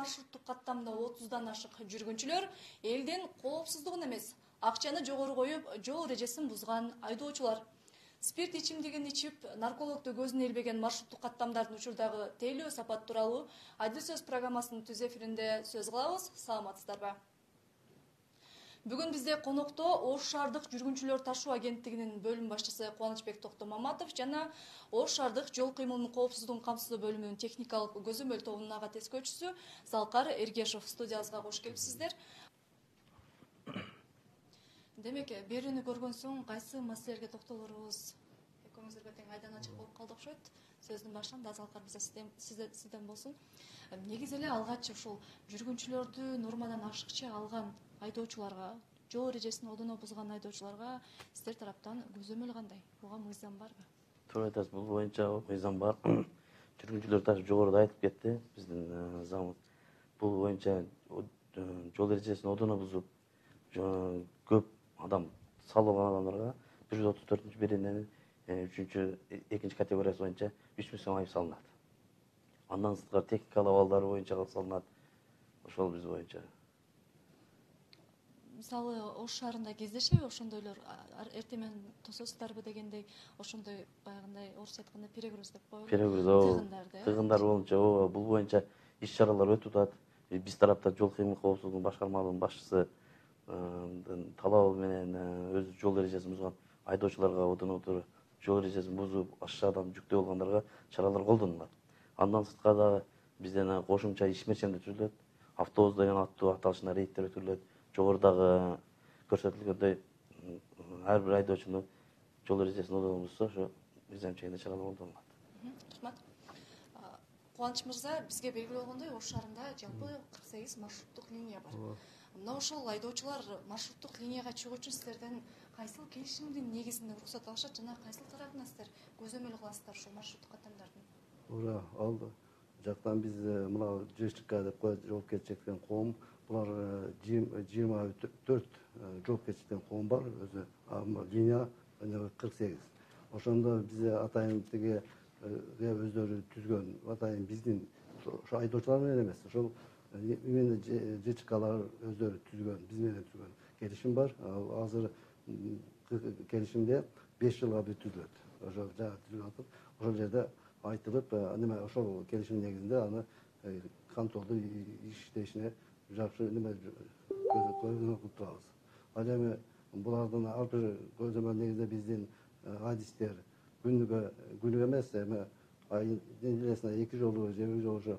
маршруттук каттамда отуздан ашык жүргүнчүлөр элдин коопсуздугун эмес акчаны жогору коюп жол эрежесин бузган айдоочулар. Спирт ичимдигин ичип наркологду көзүнө илбеген маршруттук каттамдардын учурдагы тейлөө сапат тууралуу айдыл сөз программасынын түз эфиринде сөз кылабыз. Саламатсыздарбы бүгүн бизде конокто ош шаардык жүргүнчүлөр ташуу агенттигинин бөлүм башчысы кубанычбек токтомаматов жана ош шаардык жол кыймылынын коопсуздугун камсыздоо бөлүмүнүн техникалык көзөмөл тобунун ага тескөөчүсү залкар эргешов студиябызга кош келипсиздер демек берүүнү көргөн соң кайсы маселелерге токтолорубуз? Экөөңүздөр тең айдан ачык болуп калды окшойт. Сөздүн башынан да залкар мырза сизден болсун. Негизи эле алгач ушул жүргүнчүлөрдү нормадан ашыкча алган айдоочуларга жол эрежесин одоно бузган айдоочуларга сиздер тараптан көзөмөл кандай? Буга мыйзам барбы туура айтасыз бул боюнча мыйзам бар. Жүргүнчүлөр даже жогоруда айтып кетти. Биздин э, заңыбыз бул боюнча э, жол эрежесин одоно бузуп көп адам салып алган адамдарга бир жүз отуз төртүнчү берененин э, үчүнчү экинчи категориясы боюнча үч миң сом айып салынат. Андан сырткары техникалык абалдары боюнча салынат. Ошол биз боюнча мисалы ош шаарында кездешеби ошондойлор эртең менен тососуздарбы дегендей ошондой баягындай орусча айтканда перегруз деп коебу перегруз ооба тыгындарды э тыгындар боюнча ооба бул боюнча иш чаралар өтүп атат. Биз тарапта жол кыймыл коопсуздугунун башкармалыгынын башчысы талабы менен э, өзү жол эрежесин бузган айдоочуларга жол эрежесин бузуп ашшадан жүктүү болгондорго чаралар колдонулат. Андан сырткары дагы бизден кошумча иш мерчемдер түзүлөт автобус деген аттуу аталышында рейдтер өтүлөт жогорудагы көрсөтүлгөндөй ар бир айдоочуну жол эрежесин бузса ошо мыйзам чегинде чаралар колдонулат рахмат. Кубаныч мырза бизге белгилүү болгондой ош шаарында жалпы кырк сегиз маршруттук линия бар. Мына ошол айдоочулар маршруттук линияга чыгуу үчүн сиздерден кайсыл келишимдин негизинде уруксат алышат жана кайсыл тарабына сиздер көзөмөл кыласыздар ушул маршруттук каттамдардын туура ал жактан биз э, мына жшк деп коет жоопкерчиликтен коом булар э, жыйырма төрт э, жоопкерчиликтен коом бар. Өзү линия кырк сегиз. Ошондо биз атайын тиги э, өздөрү түзгөн. Атайын биздин ошо айдоочулар менен эмес. Ошол именно жчклар өздөрү түзгөн биз менен түзгөн келишим бар. Азыр келишимде беш жылга бир түзүлөт. Ошо жагы түзүлүп атып ошол жерде айтылып неме ошол келишимдин негизинде аны контролду иштешине жакшы неме турабыз. Ал эми булардын ар бир көзөмөл негизинде биздин э, адистер күнүгө күнүгө эмес эми неделесине эки жолу же бир жолу ошо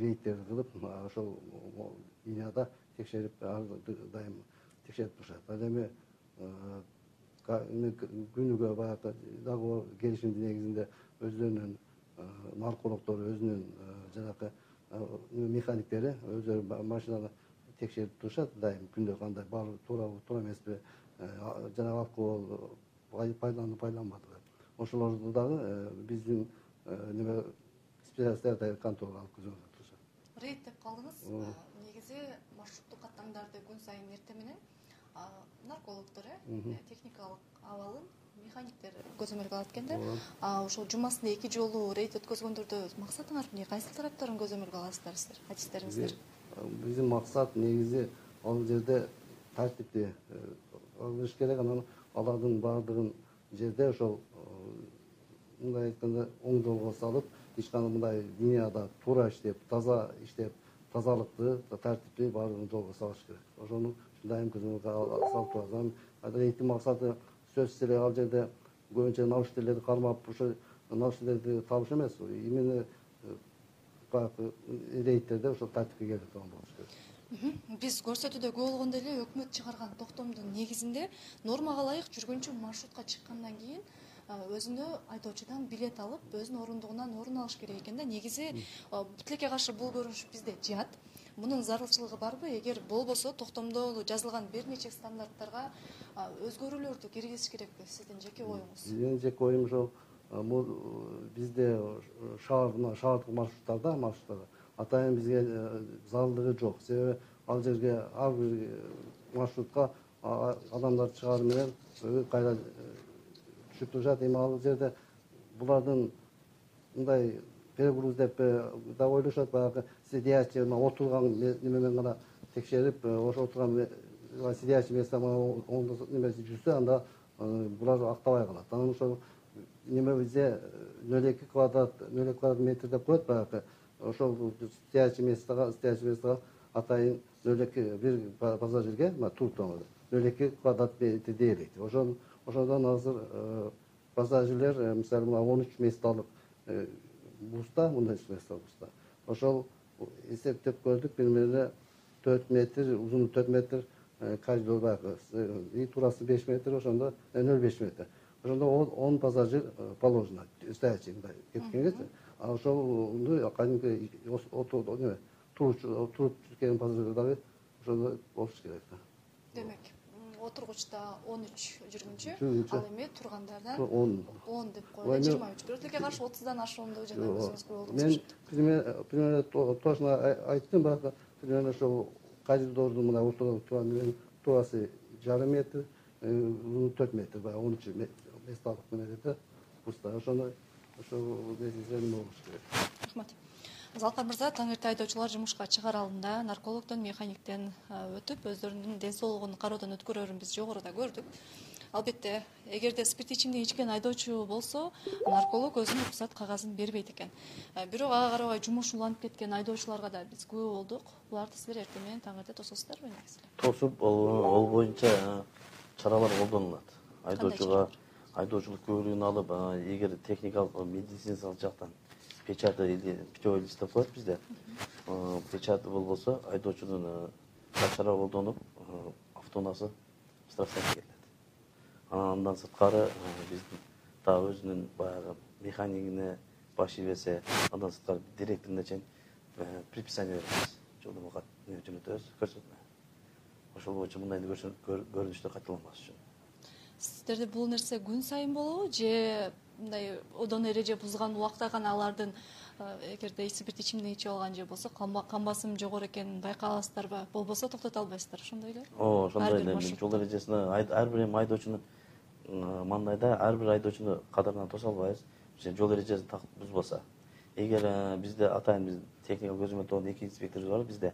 рейдтер кылып ошол линияда текшерип ар дайым текшерип турушат. Ал эми күнүгө баягы договор келишимдин негизинде өздөрүнүн э, наркологдору өзүнүн э, жанакы механиктери өздөрү машинаны текшерип турушат дайым күндө кандай баары туурабы туура эмеспи жанагы алкоголь пайдаланды пайдаланбадыбы ошолорду дагы биздин неме специалисттер контролго алып көзөмөлдөп турушат. Рейд деп калдыңыз негизи маршруттук каттамдарды күн сайын эртең менен наркологдор э техникалык абалын механиктер көзөмөлгө алат экен да. Ошол жумасында эки жолу рейд өткөзгөндөрдө максатыңар эмне? Кайсы тараптарын көзөмөлгө аласыздар сиздер адистериңиздер биздин максат негизи ал жерде тартипти кылыш керек анан алардын баардыгын жерде ошол мындай айтканда оң жолго салып эч кандай мындай линияда туура иштеп таза иштеп тазалыкты тартипти баардыгын жолго салыш керек. Ошону дайым көзөмөлгө салып турабыз анан рейдтин максаты сөзсүз эле ал жерде көбүнчө нарушительдерди кармап ошо нарушительдерди табыш эмес. Именно э, баягы рейдтерде ошол тартипке келе турган болуш керек. Биз көрсөтүүдө күбө эле өкмөт чыгарган токтомдун негизинде нормага ылайык жүргүнчү маршрутка чыккандан кийин өзүнө айдоочудан билет алып өзүнүн орундугунан орун алыш керек экен да. Негизи тилекке каршы бул көрүнүш бизде жат мунун зарылчылыгы барбы? Эгер болбосо токтомдо жазылган бир нече стандарттарга өзгөрүүлөрдү киргизиш керекпи сиздин жеке оюңуз? Менин жеке оюм ошол бул бизде шаар мына шаардык маршруттарда маршруттарда атайын бизге э, зарылдыгы жок. Себеби ал жерге ар бир э, маршрутка адамдар чыгаары менен кайра э, түшүп турушат. Эми ал жерде булардын мындай деп да ойлошот баягы сидячий мына отурган немемен гана текшерип ошо отурган сидячий место немеси жүрсө анда булар актабай калат. Анан ошол неме бизде нөл эки квадрат нөл эки квадрат метр деп коет баягы. Ошол стоячий местого стоячий местого атайын нөл эки бир пассажирге мына туруп турган нөл эки квадрат метр дээрлик ошол ошондон азыр пассажирлер мисалы мына он үч месталык ошол эсептеп көрдүк примерно төрт метр узуну төрт метр коридор баягы и туурасы беш метр ошондо нөл беш метр. Ошондо он пассажир положено. Стоячий мындай кеткенгечи а ошолду кадимки туруп келген пассажирлер дагы ошондой болуш керек. Да демек отургучта он үч жүргүнчү. Ал эми тургандардан он. он деп мен- жыйырма үч. Бирок каршы отуздан ашуунду жана өзүңүз болдуңуз мен примерно примерно то- точно айттым баягы примерно ошол коридордун мына ортодо турган неменин туурасы жарым метр узуну төрт метр баягы он үч месталык неме да. Буста ошондой ошол несисе неме болуш керек? Рахмат залкар мырза таң айдоочулар жумушка чыгаар алдында наркологдон механиктен өтүп өздөрүнүн ден соолугун кароодон өткөрөрүн биз жогоруда көрдүк. Албетте эгерде спирт ичимдик ичкен айдоочу болсо нарколог өзүнүн уруксат кагазын бербейт экен. Бирок ага карабай жумуш уланып кеткен айдоочуларга да биз күбө болдук. Буларды силер эртең менен таң эрте тососуздарбы негизи. Эле тосуп ал боюнча чаралар колдонулат. Айдоочуга айдоочулук куөрүгүн алып эгер техникалык медициналык жактан печаты или питьевой лист деп коет бизде печаты болбосо айдоочунун чара колдонуп автоунаасы штрафталып келет. Анан андан сырткары биздин дагы өзүнүн баягы механигине баш ийбесе андан сырткары директоруна чейин предписание беребиз жолдомо кат жөнөтөбүз көрсөтмө. Ошол боюнча мындай көрүнүштөр кайталанбаш үчүн. Сиздерде бул нерсе күн сайын болобу же мындай одон эреже бузган убакта гана алардын эгерде спирт ичимдик ичип алган же болсо кан басым жогору экенин байкаласыздарбы болбосо токтото албайсыздар ошондой эле ооба ошондой эле жол эрежесине ар бир эми айдоочунун мандайда ар бир айдоочуну кадарынан тосо албайбыз. Жол эрежесин бузбаса. Эгер э, бизде атайын биз техника көзөмөл тобунун эки инспекторубуз бар бизде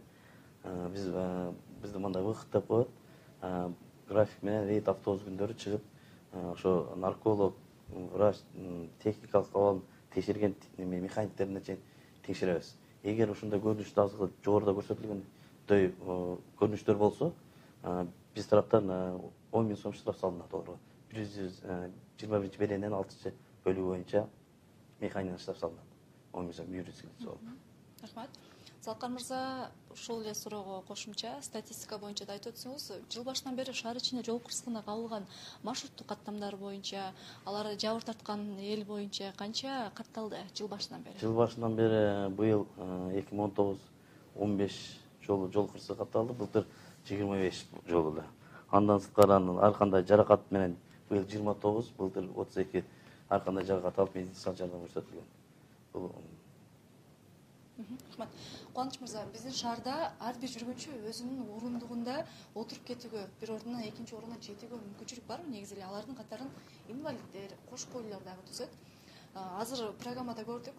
Э, биз э, бизде мындай выход деп коет график менен рейд автобус күндөрү чыгып ошо нарколог врач техникалык абалын текшерген механиктерине чейин текшеребиз. Эгер ушундай көрүнүштү азыр жогоруда көрсөтүлгөндөй көрүнүштөр болсо биз тараптан он миң сом штраф салынат олорго бир жүз жыйырма биринчи берененин алтынчы бөлүгү боюнча механикадан штраф салынат. Он миң сом юридический лицо болуп рахмат залкар мырза ушул эле суроого кошумча статистика боюнча да айтып өтсөңүз. Жыл башынан бери шаар ичинде жол кырсыгына кабылган маршруттук каттамдар боюнча алар жабыр тарткан эл боюнча канча катталды жыл башынан бери? Жыл башынан бери быйыл эки миң он тогуз он беш жолу жол кырсыгы катталды. Былтыр жыйырма беш жолу эле андан сырткары анан ар кандай жаракат менен быйыл жыйырма тогуз былтыр отуз эки ар кандай жаракат алып медициналык жардам көрсөтүлгөн. Бул рахмат. Кубаныч мырза биздин шаарда ар бир жүргүнчү өзүнүн орундугунда отуруп кетүүгө бир орундан экинчи орунга жетүүгө мүмкүнчүлүк барбы негизи эле алардын катарын инвалиддер кош бойлуулар дагы түзөт. Азыр программада көрдүк.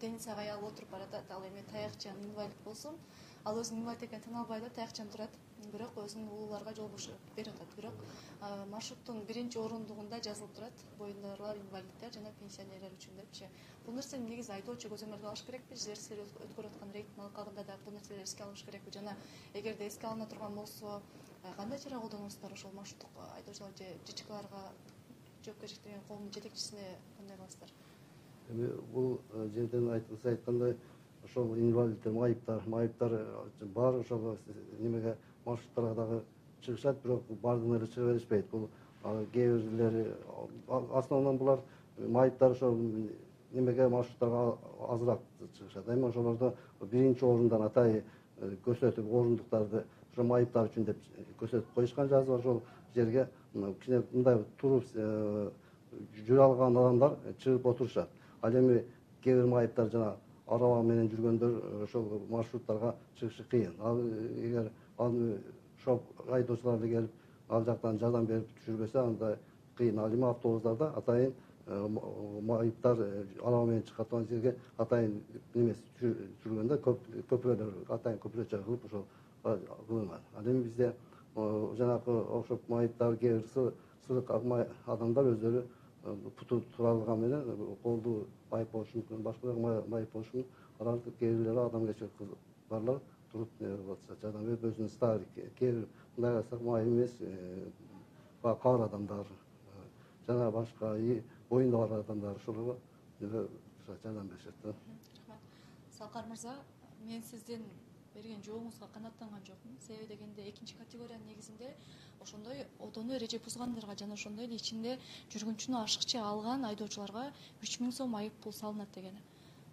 Денисага аял отуруп баратат ал эми таякчан инвалид болсун. Ал өзүнүн инвалид экенин тана албай эле таякчан турат бирок өзүнүн улууларга жол бошотуп берип атат. Бирок маршруттун биринчи орундугунда жазылып турат. Боюндагылар инвалиддер жана пенсионерлер үчүн депчи. Бул нерсени негизи айдоочу көзөмөлгө алыш керекпи же силер өткөрүп аткан рейдтин алкагында да бул нерселер эске алыныш керекпи жана эгерде эске алына турган болсо кандай чара колдоносуздар ошол маршруттук айдоочулар же жчкларга жоопкерчилик берген коомдун жетекчисине кандай кыласыздар? Эми бул жерден сиз айткандай ошол инвалиддер майыптар майыптар бар ошол немеге маршруттарга дагы чыгышат бирок баардыгына эле чыга беришпейт. Бул кээ бирлери а- основном булар майыптар ошол немеге маршруттарга азыраак чыгышат. Эми ошолордо биринчи орундан атайын э, көрсөтүп орундуктарды ошо майыптар үчүн деп көрсөтүп коюшкан жазып ошол жерге кичине мындай туруп э, жүрө алган адамдар чыгып отурушат. Ал эми кээ бир майыптар жана араба менен жүргөндөр э, ошол маршруттарга чыгышы кыйын. Ал э, эгер ал ошол айдоочулар эле келип ал жактан жардам берип түшүрбөсө анда кыйын ал эми автобустарда атайын майыптар алаба менен чыгып аткан жерге атайын немеси жүргөндө көпүрөлөр атайын көпүрөчө кылып ошол кылынган. Ал эми бизде жанагы ошо майыптар кээ бир сырык адамдар өздөрү путу туралган менен колду майып болушу мүмкүн башка майып болушу мүмкүн. Алар кээ бирлери адамгерчилик барлар туруп кылып атышат жардам берип өзүнүн старый кээ бир мындай карасак майып эмес баягы кабар адамдар жана башка оюнда бар адамдар ошолорго жардам беришет да. Рахмат. Салкар мырза мен сиздин берген жообуңузга канааттанган жокмун. Себеби дегенде экинчи категориянын негизинде ошондой одону эреже бузгандарга жана ошондой эле ичинде жүргүнчүнү ашыкча алган айдоочуларга үч миң сом айып пул салынат деген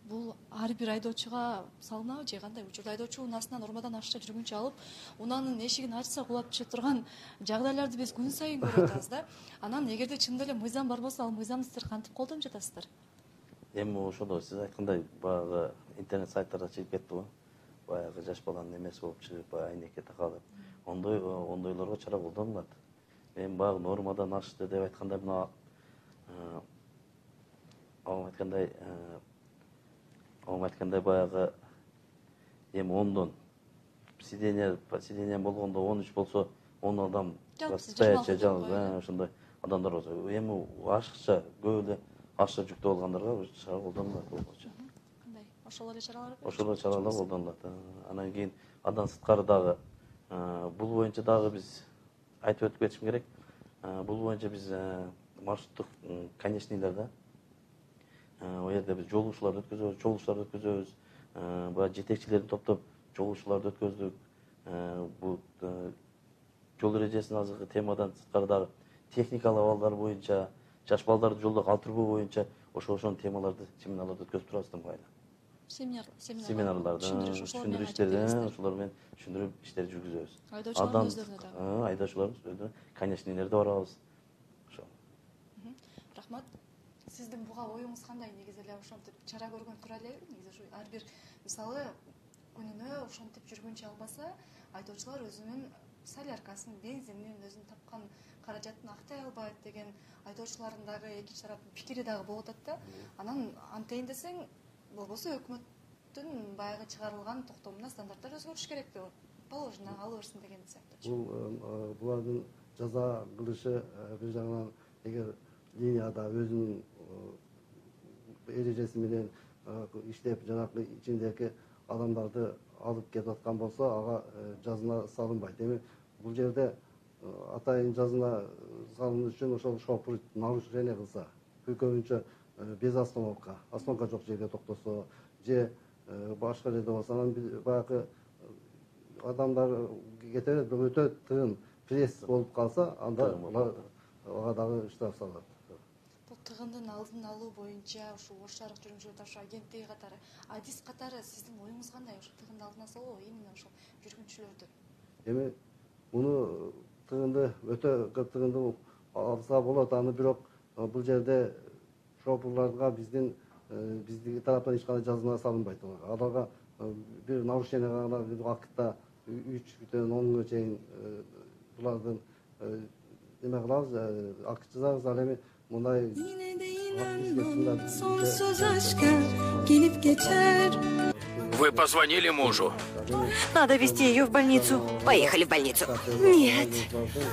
бул ар бир айдоочуга салынабы же кандай учурда? Айдоочу унаасына нормадан ашыкча жүргүнчү алып унаанын эшигин ачса кулап түшө турган жагдайларды биз күн сайын көрүп атабыз да. Анан эгерде чынында эле мыйзам бар болсо ал мыйзамды сиздер кантип колдонуп жатасыздар? Эми ошондо сиз айткандай баягы интернет сайттарда чыгып кетти го. Баягы жаш баланын эмеси болуп чыгып баягы айнекке такалып ондой ондойлорго чара колдонулат. Эми баягы нормадан ашты деп айтканда мына апам айткандай айткандай баягы эми ондон. Сидение сидением болгондо он үч болсо он адам стоячий жалгыз ошондой адамдар болсо. Эми ашыкча көп эле ашыкча жүктүү алгандарга чара колдонулат боюнча кандай? Ошол эле чаралар ошол эле чаралар колдонулат анан кийин андан сырткары дагы бул боюнча дагы биз айтып өтүп кетишим керек. Бул боюнча биз маршруттук конечныйлар да ал жерде биз жолугушууларды өткөзөбүз чогулуштарды өткөзөбүз. Баягы жетекчилерди топтоп чогулуштууларды өткөздүк. Бул жол эрежесин азыркы темадан сырткары дагы техникалык абалдар боюнча жаш балдарды жолдо калтырбоо боюнча ошол ошол темаларды семинарларды өткөзүп турабыз да семинар семинарларды түшүндүрүү иштери ошолор менен түшүндүрүү иштери жүргүзөбүз. Айдоочулардын өздөрүнө дагы айдоочулардын өзүнө конечныйлерде барабыз ошол. Рахмат сиздин буга оюңуз кандай? Негизи эле ошентип чара көргөн туура элеби негизи ушу ар бир. Мисалы күнүнө ошентип жүргүнчү албаса айдоочулар өзүнүн соляркасын бензинин өзүнүн тапкан каражатын актай албайт деген айдоочулардын дагы экинчи тараптын пикири дагы болуп атат да. Анан антейин десең болбосо өкмөттүн баягы чыгарылган токтомуна стандарттар өзгөрүш керек деп положено ала берсин деген сыяктуучу бул булардын жаза кылышы бир жагынан эгер линияда өзүнүн эрежеси менен иштеп жанагы ичиндеги адамдарды алып кетип аткан болсо ага жазына салынбайт. Эми бул жерде атайын жазына салынуу үчүн ошол шопур нарушение кылса. Көбүнчө без остановка. Остановка жок жерге токтосо же башка жерде болсо анан баягы адамдар кете берет бирок өтө тыгын пресс болуп калса анда ага дагы штраф салынат тыгындын алдын алуу боюнча ушул ош шаардык жүргүнчүлөр ташуу агенттиги катары адис катары сиздин оюңуз кандай? Ушу тыгынды алдын алсалыбы именно ошол жүргүнчүлөрдү эми муну тыгынды өтө көп тыгынды алса болот аны бирок бул жерде шопурларга биздин биздин тараптан эч кандай жазына салынбайт аларга бир нарушение гана бир актта үчтөн он күнгө чейин булардын неме кылабыз акт жазабыз. Ал эми мындай Yine de inanmam sonsuz aşka gelip geçer Вы позвонили мужу? Надо везти ее в больницу. Поехали в больницу. Нет,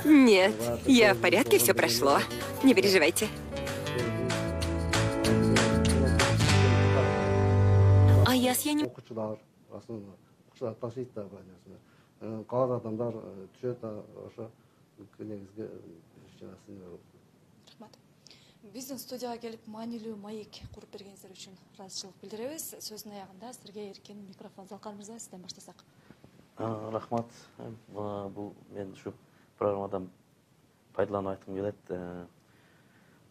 нет, я в порядке, все прошло. Не переживайте. А я с я не... окуучулар основной окуучулар ташыйт да баягы кабар адамдар түшөт ошо негизги рахмат биздин студияга келип маанилүү маек куруп бергениңиздер үчүн ыраазычылык билдиребиз. Сөздүн аягында сизерге эркин микрофон залкар мырза сизден баштасак. Рахмат. Бул мен ушу программадан пайдаланып айткым келет.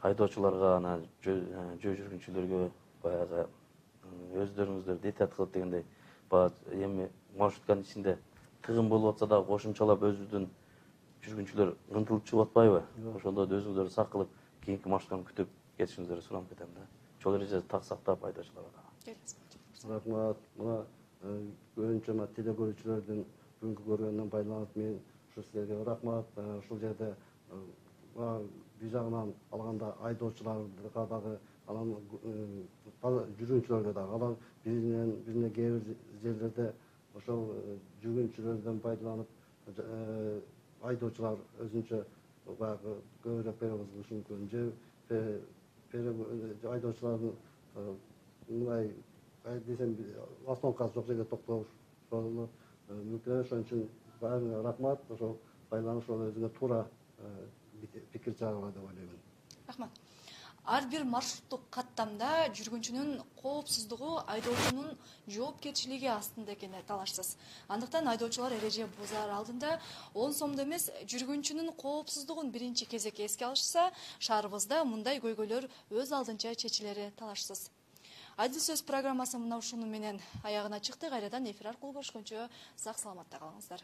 Айдоочуларга анан жөө жүргүнчүлөргө баягы өздөрүңүздөрдү эhtiyат кылып дегендей баягы эми маршрутканын ичинде тыгын болуп атса дагы кошумчалап өзүбүздүн жүргүнчүлөр ынтылып чыгып атпайбы? Ошондо да өзүңүздөрдү сак кылып кийинки маршрутканы күтүп кетишиңиздерди суранып кетем да. Жол эрежесин так сактап айдоочуларга рахмат мына көбүнчө мына теле көрүүчүлөрдүн бүгүнкү көргөндөн пайдаланып мен ушу силерге рахмат ушул жерде бир жагынан алганда айдоочуларга дагы анан жүргүнчүлөргө дагы алар биринен бирине кээ бир жерлерде ошол жүргүнчүлөрдөн пайдаланып айдоочулар өзүнчө баягы көбүрөөк перевоз кылышы мүмкүн же айдоочулардын мындай десем остановкасы жок жерге токтош ошону мүмкүн ошон үчүн баарыңа рахмат ошол байланыш ошол өзүңө туура пикир чыгаргыла деп ойлоймун рахмат ар бир маршруттук каттамда жүргүнчүнүн коопсуздугу айдоочунун жоопкерчилиги астында экени талашсыз андыктан айдоочулар эреже бузаар алдында он сомдо эмес жүргүнчүнүн коопсуздугун биринчи кезекке эске алышса шаарыбызда мындай көйгөйлөр өз алдынча чечилери талашсыз. Адил сөз программасы мына ушуну менен. Аягына чыкты кайрадан эфир аркылуу көрүшкөнчө сак саламатта калыңыздар